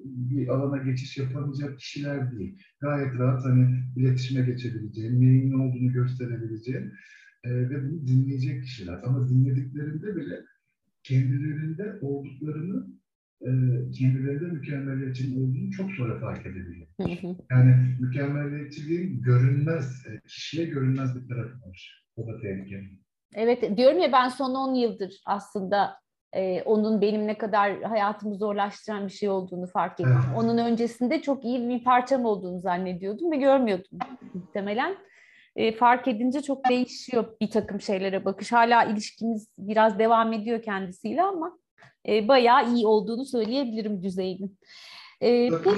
bir alana geçiş yapamayacak kişiler değil. Gayet rahat hani iletişime geçebileceğin, neyin ne olduğunu gösterebileceğin e, ve bunu dinleyecek kişiler. Ama dinlediklerinde bile kendilerinde olduklarını e, kendilerinde mükemmeliyetçinin olduğunu çok sonra fark edebiliyor. Yani mükemmeliyetçiliğin görünmez, e, kişiye görünmez bir tarafı var. O da tehlikeli. Evet diyorum ya ben son 10 yıldır aslında e, onun benim ne kadar hayatımı zorlaştıran bir şey olduğunu fark ettim. Onun öncesinde çok iyi bir parçam olduğunu zannediyordum ve görmüyordum muhtemelen. E, fark edince çok değişiyor bir takım şeylere bakış. Hala ilişkimiz biraz devam ediyor kendisiyle ama e, bayağı iyi olduğunu söyleyebilirim düzeyinin. E, bu,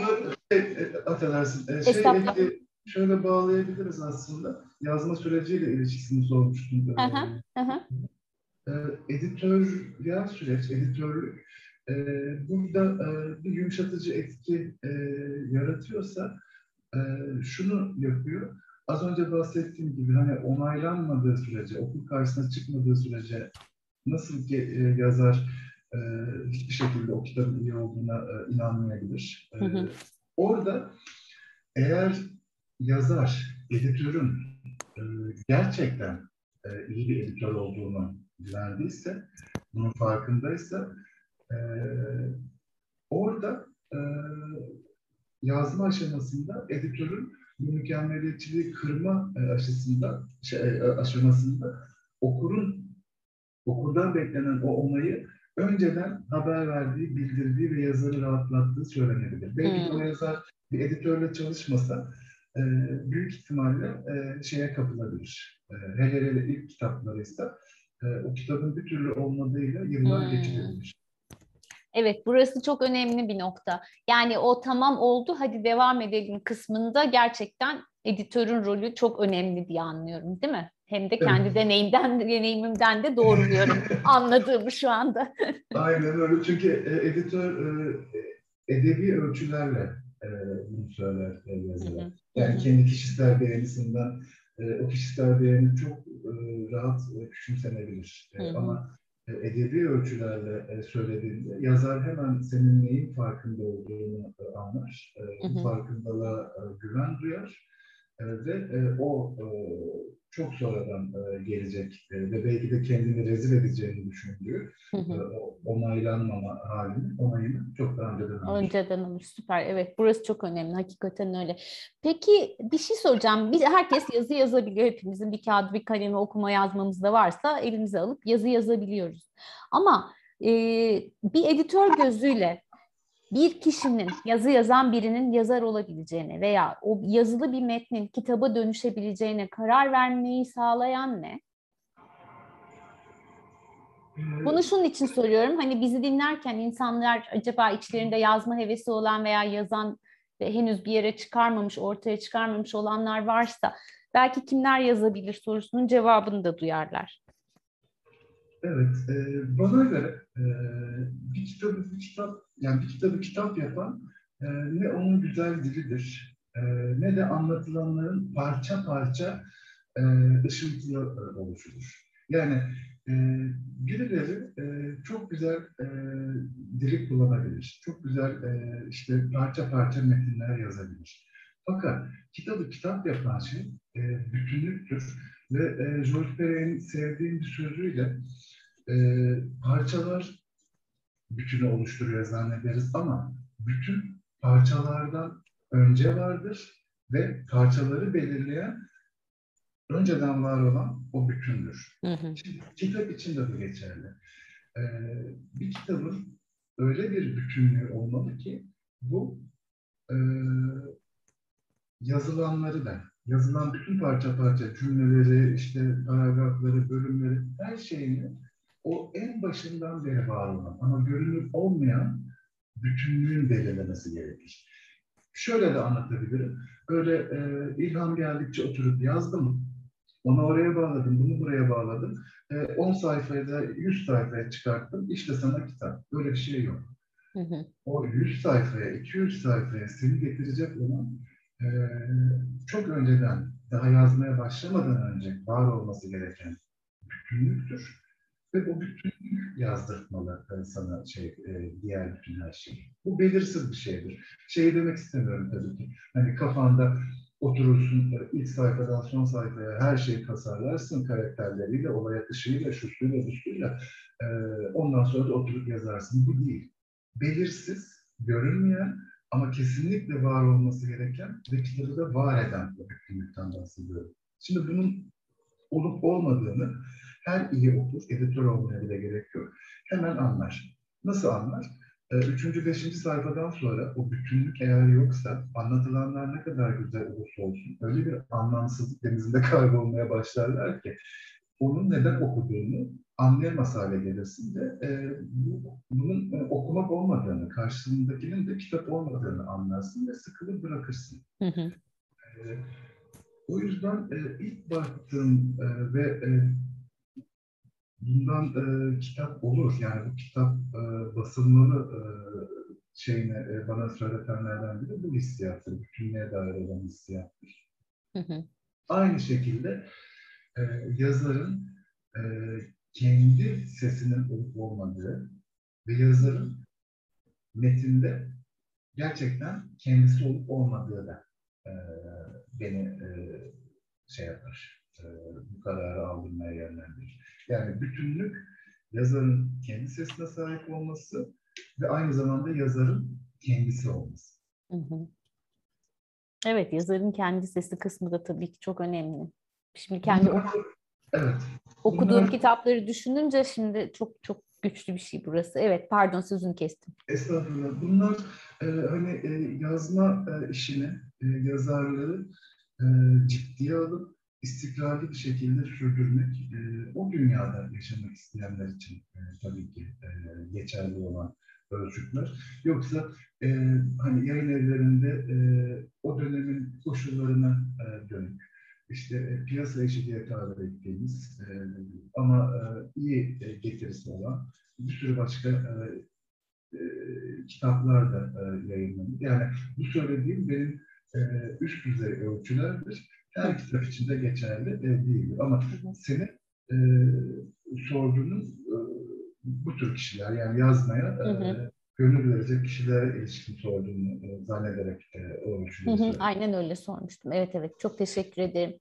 şey, e, affedersin. E, şey, şöyle bağlayabiliriz aslında. Yazma süreciyle ilişkisini sormuştum. Aha, aha. E, editörya süreç, editörlük e, burada e, bir yumuşatıcı etki e, yaratıyorsa e, şunu yapıyor. Az önce bahsettiğim gibi hani onaylanmadığı sürece, okul karşısına çıkmadığı sürece nasıl ki e, yazar e, hiçbir şekilde o kitabın iyi olduğuna e, inanmayabilir. E, hı hı. Orada eğer yazar, editörün e, gerçekten e, iyi bir editör olduğunu güvendiyse, bunun farkındaysa e, orada e, yazma aşamasında editörün bu mükemmeliyetçiliği kırma e, aşısında, şey, aşamasında okurun okurdan beklenen o onayı önceden haber verdiği, bildirdiği ve yazarı rahatlattığı söylenebilir. Belki hmm. o yazar bir editörle çalışmasa e, büyük ihtimalle e, şeye kapılabilir. E, hele hele ilk kitaplarıysa e, o kitabın bir türlü olmadığıyla yıllar hmm. geçirebilir. Evet, burası çok önemli bir nokta. Yani o tamam oldu, hadi devam edelim kısmında gerçekten editörün rolü çok önemli diye anlıyorum, değil mi? Hem de kendi evet. deneyimden, deneyimimden de doğruluyorum [LAUGHS] anladığımı şu anda. Aynen öyle. Çünkü e, editör e, edebi ölçülerle e, bunu söyler yazılar. Yani kendi kişisel beğenisinden e, o kişisel beğeni çok e, rahat e, küçümsenebilir. E, ama e, edebi ölçülerle e, söylediğinde yazar hemen senin neyin farkında olduğunu e, anlar. E, bu farkındalığa e, güven duyar ve e, o e, çok sonradan e, gelecek ve belki de kendini rezil edeceğini düşündüğü hı hı. Onaylanmama halini, onayını çok daha önceden almış. Önceden almış, süper. Evet, burası çok önemli. Hakikaten öyle. Peki bir şey soracağım. Biz, herkes yazı yazabiliyor. Hepimizin bir kağıdı, bir kalemi okuma yazmamız da varsa elimize alıp yazı yazabiliyoruz. Ama e, bir editör gözüyle bir kişinin, yazı yazan birinin yazar olabileceğine veya o yazılı bir metnin kitaba dönüşebileceğine karar vermeyi sağlayan ne? Bunu şunun için soruyorum. Hani bizi dinlerken insanlar acaba içlerinde yazma hevesi olan veya yazan ve henüz bir yere çıkarmamış, ortaya çıkarmamış olanlar varsa belki kimler yazabilir sorusunun cevabını da duyarlar. Evet, e, bana göre e, bir kitabı bir kitap, yani bir kitabı kitap yapan e, ne onun güzel dilidir, e, ne de anlatılanların parça parça e, ışıltılı oluşudur. Yani e, birileri e, çok güzel e, dili kullanabilir, çok güzel e, işte parça parça metinler yazabilir. Fakat kitabı kitap yapan şey e, bütünlüktür ve e, George Perey'in sevdiğim bir sözüyle e, parçalar bütünü oluşturuyor zannederiz ama bütün parçalardan önce vardır ve parçaları belirleyen önceden var olan o bütündür. Hı hı. Şimdi, kitap için de bu geçerli. Ee, bir kitabın öyle bir bütünlüğü olmalı ki bu e, yazılanları da, yazılan bütün parça parça cümleleri, işte paragrafları, bölümleri, her şeyini o en başından beri var olan ama görünür olmayan bütünlüğün belirlemesi gerekir. Şöyle de anlatabilirim. Öyle e, ilham geldikçe oturup yazdım. Onu oraya bağladım, bunu buraya bağladım. E, 10 sayfaya da 100 sayfaya çıkarttım. İşte sana kitap. Böyle bir şey yok. Hı hı. O 100 sayfaya, 200 sayfaya seni getirecek olan e, çok önceden, daha yazmaya başlamadan önce var olması gereken bütünlüktür. Ve o bütünlük yazdırtmalı sana şey, e, diğer bütün her şeyi. Bu belirsiz bir şeydir. Şey demek istemiyorum tabii ki. Hani kafanda oturursun ilk sayfadan son sayfaya her şeyi tasarlarsın karakterleriyle, olay akışıyla, şusuyla, busuyla. E, ondan sonra da oturup yazarsın. Bu değil. Belirsiz, görünmeyen ama kesinlikle var olması gereken ve kitabı da var eden bir bütünlükten bahsediyorum. Şimdi bunun olup olmadığını her iyi okur, editör olmaya bile gerek yok. Hemen anlar. Nasıl anlar? Ee, üçüncü, beşinci sayfadan sonra o bütünlük eğer yoksa anlatılanlar ne kadar güzel olursa olsun öyle bir anlamsızlık denizinde [LAUGHS] kaybolmaya başlarlar ki onun neden okuduğunu anlayamaz hale gelirsin de e, bu, bunun e, okumak olmadığını, karşısındakinin de kitap olmadığını anlarsın ve sıkılıp bırakırsın. Hı hı. E, o yüzden e, ilk baktığım e, ve e, bundan e, kitap olur. Yani bu kitap e, basılmalı e, şeyine e, bana söyletenlerden biri bu hissiyattır. Bütünlüğe dair olan hissiyattır. Hı hı. Aynı şekilde e, yazarın e, kendi sesinin olup olmadığı ve yazarın metinde gerçekten kendisi olup olmadığı da e, beni e, şey yapar, e, bu kararı aldırmaya yönlendirir. Yani bütünlük yazarın kendi sesine sahip olması ve aynı zamanda yazarın kendisi olması. Hı hı. Evet, yazarın kendi sesi kısmı da tabii ki çok önemli. Şimdi kendi Bunlar, evet. okuduğum Bunlar, kitapları düşününce şimdi çok çok güçlü bir şey burası. Evet, pardon sözünü kestim. Estağfurullah. Bunlar e, hani e, yazma e, işini, e, yazarları e, ciddiye alıp istikrarlı bir şekilde sürdürmek e, o dünyada yaşamak isteyenler için e, tabii ki e, geçerli olan ölçütler. Yoksa e, hani yayın evlerinde e, o dönemin koşullarına e, dönük, işte e, piyasa işi diye tabir ettiğimiz e, ama e, iyi e, getirisi olan bir sürü başka e, e, kitaplar da e, yayınlanıyor. Yani bu söylediğim benim e, üst düzey ölçülerdir her kitap için de geçerli e, değildir. Ama senin e, sorduğunun e, bu tür kişiler yani yazmaya e, hı hı. gönül verecek kişilere ilişkin sorduğunu e, zannederek e, ölçüde Aynen öyle sormuştum. Evet evet çok teşekkür ederim.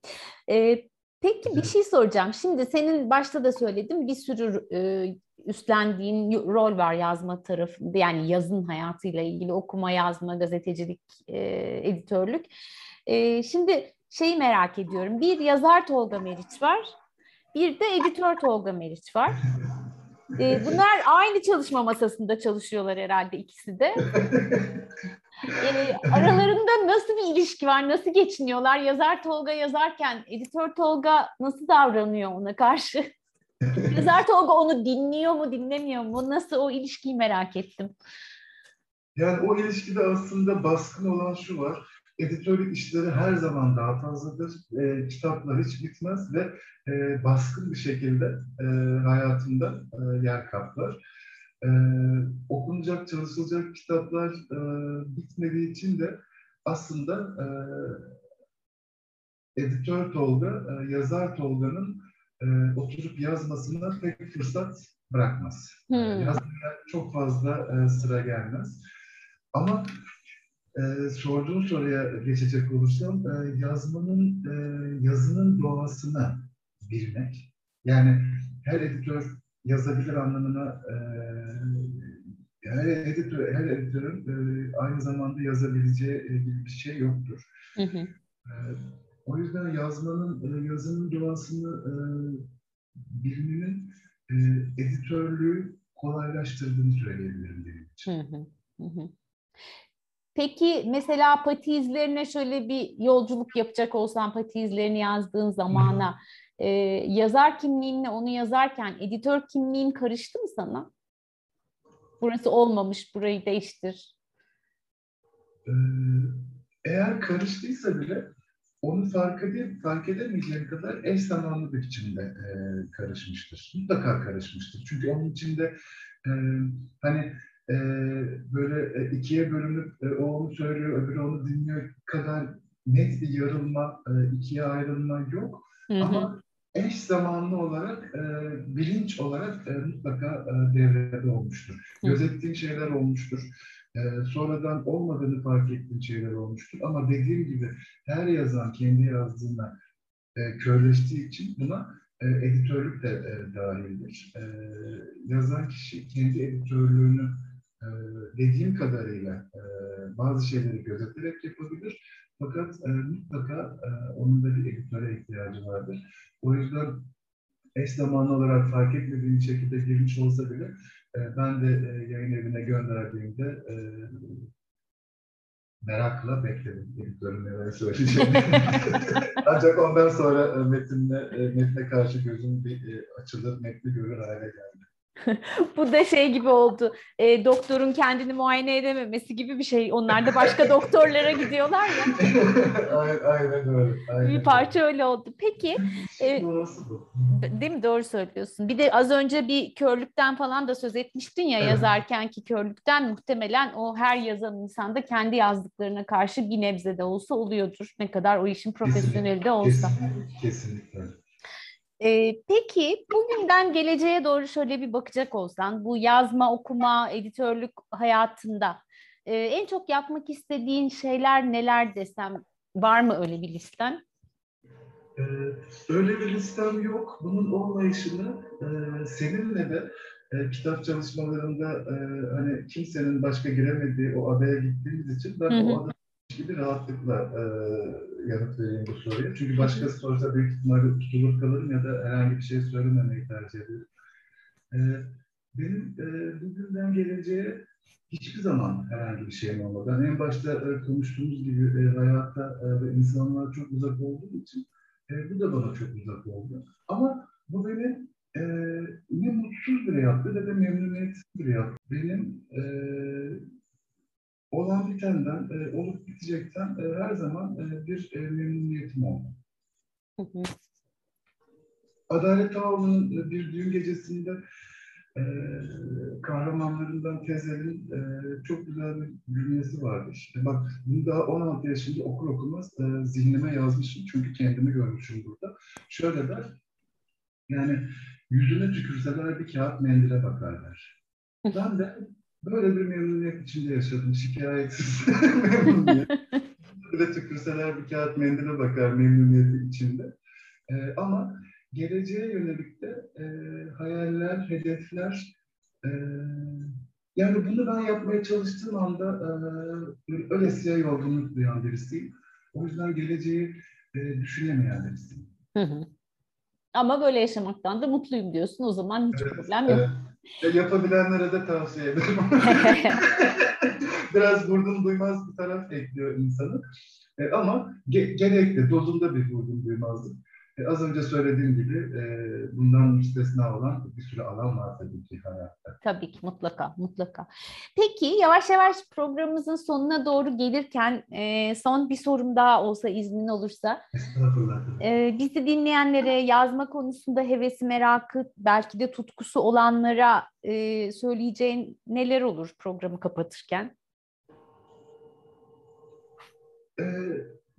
E, peki bir şey soracağım. Şimdi senin başta da söyledim bir sürü e, üstlendiğin rol var yazma tarafında yani yazın hayatıyla ilgili okuma, yazma, gazetecilik, e, editörlük. E, şimdi şeyi merak ediyorum. Bir yazar Tolga Meriç var. Bir de editör Tolga Meriç var. [LAUGHS] E, bunlar aynı çalışma masasında çalışıyorlar herhalde ikisi de. [LAUGHS] e, aralarında nasıl bir ilişki var? Nasıl geçiniyorlar? Yazar Tolga yazarken editör Tolga nasıl davranıyor ona karşı? [LAUGHS] Yazar Tolga onu dinliyor mu, dinlemiyor mu? Nasıl o ilişkiyi merak ettim. Yani o ilişkide aslında baskın olan şu var. Editörlük işleri her zaman daha fazladır. E, kitaplar hiç bitmez ve e, baskın bir şekilde e, hayatında e, yer kaplar. E, okunacak, çalışılacak kitaplar e, bitmediği için de aslında e, editör Tolga, e, yazar Tolga'nın e, oturup yazmasına pek fırsat bırakmaz. Hmm. Yazmaya çok fazla e, sıra gelmez. Ama e, sorduğun soruya geçecek olursam e, yazmanın, e, yazının doğasını bilmek. Yani her editör yazabilir anlamına e, her editör, her editörün e, aynı zamanda yazabileceği e, gibi bir şey yoktur. Hı hı. E, o yüzden yazmanın, e, yazının doğasını e, bilmenin e, editörlüğü kolaylaştırdığını söyleyebilirim benim için. Hı hı. Hı Peki mesela pati izlerine şöyle bir yolculuk yapacak olsan pati izlerini yazdığın zamana e, yazar kimliğinle onu yazarken editör kimliğin karıştı mı sana? Burası olmamış, burayı değiştir. Ee, eğer karıştıysa bile onu fark, edip, fark edemeyeceğim kadar eş zamanlı bir biçimde e, karışmıştır. Mutlaka karışmıştır. Çünkü onun içinde e, hani e, böyle ikiye bölünüp e, o onu söylüyor, öbürü onu dinliyor kadar net bir yarılma, e, ikiye ayrılma yok. Hı hı. Ama eş zamanlı olarak, e, bilinç olarak e, mutlaka e, devrede olmuştur. Hı. Gözettiğin şeyler olmuştur. E, sonradan olmadığını fark ettiğin şeyler olmuştur. Ama dediğim gibi her yazan kendi yazdığına e, körleştiği için buna e, editörlük de e, dahildir. E, yazan kişi kendi editörlüğünü e, dediğim kadarıyla e, bazı şeyleri gözeterek yapabilir. Fakat e, mutlaka e, onun da bir editöre ihtiyacı vardır. O yüzden eş zamanlı olarak fark etmediğim şekilde girmiş olsa bile ben de yayın evine gönderdiğimde merakla bekledim editörün neler söyleyeceğini. [LAUGHS] Ancak ondan sonra metinle, metne karşı gözüm bir açılır, metni görür hale geldi. [LAUGHS] Bu da şey gibi oldu. E, doktorun kendini muayene edememesi gibi bir şey. Onlar da başka [LAUGHS] doktorlara gidiyorlar ya. aynen, öyle. Aynen bir parça öyle oldu. Peki. E, değil mi? Doğru söylüyorsun. Bir de az önce bir körlükten falan da söz etmiştin ya evet. yazarken ki körlükten muhtemelen o her yazan insanda kendi yazdıklarına karşı bir nebze de olsa oluyordur. Ne kadar o işin profesyoneli de olsa. Kesinlikle. Kesinlikle. Ee, peki bugünden geleceğe doğru şöyle bir bakacak olsan bu yazma, okuma, editörlük hayatında e, en çok yapmak istediğin şeyler neler desem var mı öyle bir listen? Ee, öyle bir listem yok. Bunun olmayışını e, seninle de e, kitap çalışmalarında e, hani kimsenin başka giremediği o adaya gittiğimiz için ben hı hı. o adada gibi rahatlıkla e, yanıt vereyim bu soruya. Çünkü başkası sorsa büyük ihtimalle tutulur kalırım ya da herhangi bir şey söylememeyi tercih ederim. E, benim e, bugünden geleceğe hiçbir zaman herhangi bir şeyim olmadı. Yani en başta e, konuştuğumuz gibi e, hayatta e, ve insanlar çok uzak olduğu için e, bu da bana çok uzak oldu. Ama bu beni e, ne mutsuz bile yaptı ne de memnuniyetsiz bile yaptı. Benim e, olan bitenden, e, olup bitecekten e, her zaman e, bir e, memnuniyetim oldu. Hı hı. Adalet Ağoğlu'nun e, bir düğün gecesinde e, kahramanlarından Tezel'in e, çok güzel bir cümlesi vardır. İşte bak bunu daha 16 yaşında okur okumaz e, zihnime yazmışım çünkü kendimi görmüşüm burada. Şöyle der, yani yüzüne tükürseler bir kağıt mendile bakarlar. Ben de Böyle bir memnuniyet içinde yaşadım. Şikayetsiz memnuniyet. [LAUGHS] Böyle tükürseler bir kağıt mendile bakar memnuniyeti içinde. Ee, ama geleceğe yönelik de e, hayaller, hedefler e, yani bunu ben yapmaya çalıştığım anda e, ölesiye yorgunluk duyan birisiyim. O yüzden geleceği e, düşünemeyen birisiyim. Hı hı. Ama böyle yaşamaktan da mutluyum diyorsun. O zaman hiç evet, problem yok. Evet. Yapabilenlere de tavsiye ederim. [LAUGHS] Biraz vurdum duymaz bir taraf ekliyor insanı. E, ama ge- gerekli, dozunda bir vurdum duymazlık. E, az önce söylediğim gibi e, bundan müstesna olan bir sürü alan var tabii ki hayatta. Tabii ki mutlaka mutlaka. Peki yavaş yavaş programımızın sonuna doğru gelirken e, son bir sorum daha olsa iznin olursa. Estağfurullah. E, bizi dinleyenlere yazma konusunda hevesi merakı belki de tutkusu olanlara e, söyleyeceğin neler olur programı kapatırken?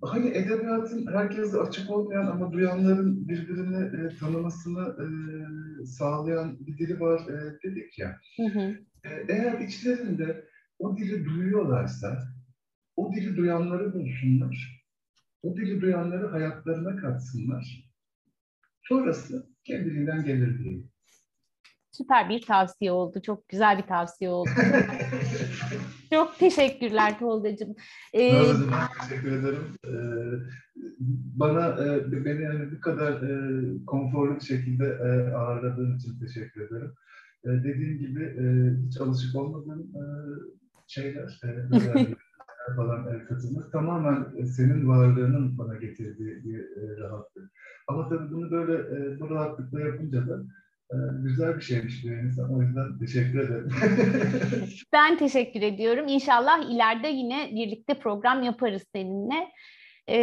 Hani edebiyatın herkese açık olmayan ama duyanların birbirini e, tanımasını e, sağlayan bir dili var e, dedik ya. Hı hı. E, eğer içlerinde o dili duyuyorlarsa, o dili duyanları bulsunlar, o dili duyanları hayatlarına katsınlar. Sonrası kendiliğinden gelir diyeyim. Süper bir tavsiye oldu. Çok güzel bir tavsiye oldu. [LAUGHS] [LAUGHS] Çok teşekkürler Tolga'cığım. Ee, ben teşekkür ederim. Ee, bana e, beni yani bu kadar e, konforlu bir şekilde e, ağırladığın için teşekkür ederim. E, dediğim gibi e, hiç alışık olmadığım e, şeyler, e, [LAUGHS] falan e, katılmak tamamen senin varlığının bana getirdiği bir e, rahatlık. Ama tabii bunu böyle e, bu rahatlıkla yapınca da güzel bir şeymiş insan. O yüzden teşekkür ederim. [LAUGHS] Ben teşekkür ediyorum. İnşallah ileride yine birlikte program yaparız seninle. Ee,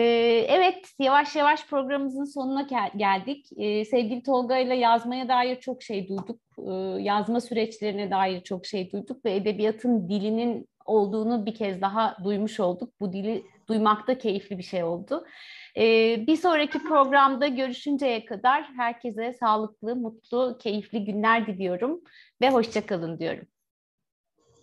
evet, yavaş yavaş programımızın sonuna gel- geldik. Ee, sevgili Tolga ile yazmaya dair çok şey duyduk. Ee, yazma süreçlerine dair çok şey duyduk ve edebiyatın dilinin olduğunu bir kez daha duymuş olduk. Bu dili duymak da keyifli bir şey oldu. Ee, bir sonraki programda görüşünceye kadar herkese sağlıklı, mutlu, keyifli günler diliyorum ve hoşçakalın diyorum.